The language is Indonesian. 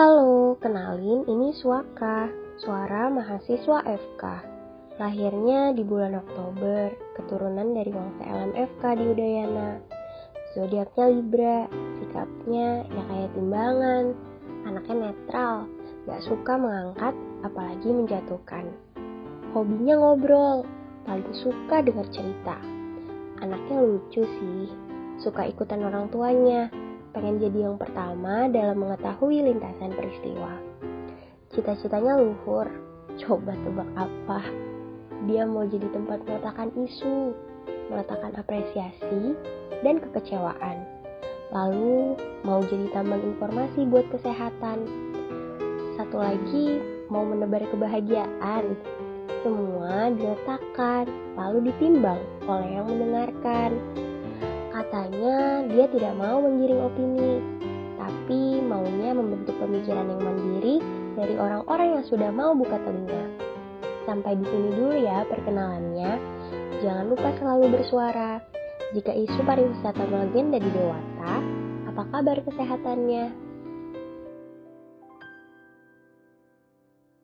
Halo, kenalin ini Suaka, suara mahasiswa FK. Lahirnya di bulan Oktober, keturunan dari bangsa LMFK di Udayana. Zodiaknya Libra, sikapnya ya kayak timbangan, anaknya netral, gak suka mengangkat, apalagi menjatuhkan. Hobinya ngobrol, paling suka dengar cerita. Anaknya lucu sih, suka ikutan orang tuanya, pengen jadi yang pertama dalam mengetahui lintasan peristiwa. Cita-citanya luhur, coba tebak apa? Dia mau jadi tempat meletakkan isu, meletakkan apresiasi, dan kekecewaan. Lalu mau jadi tambang informasi buat kesehatan. Satu lagi mau menebar kebahagiaan. Semua diletakkan, lalu ditimbang oleh yang mendengarkan. Katanya dia tidak mau menggiring opini, tapi maunya membentuk pemikiran yang mandiri dari orang-orang yang sudah mau buka telinga. Sampai di sini dulu ya perkenalannya. Jangan lupa selalu bersuara. Jika isu pariwisata melegenda di Dewata, apa kabar kesehatannya?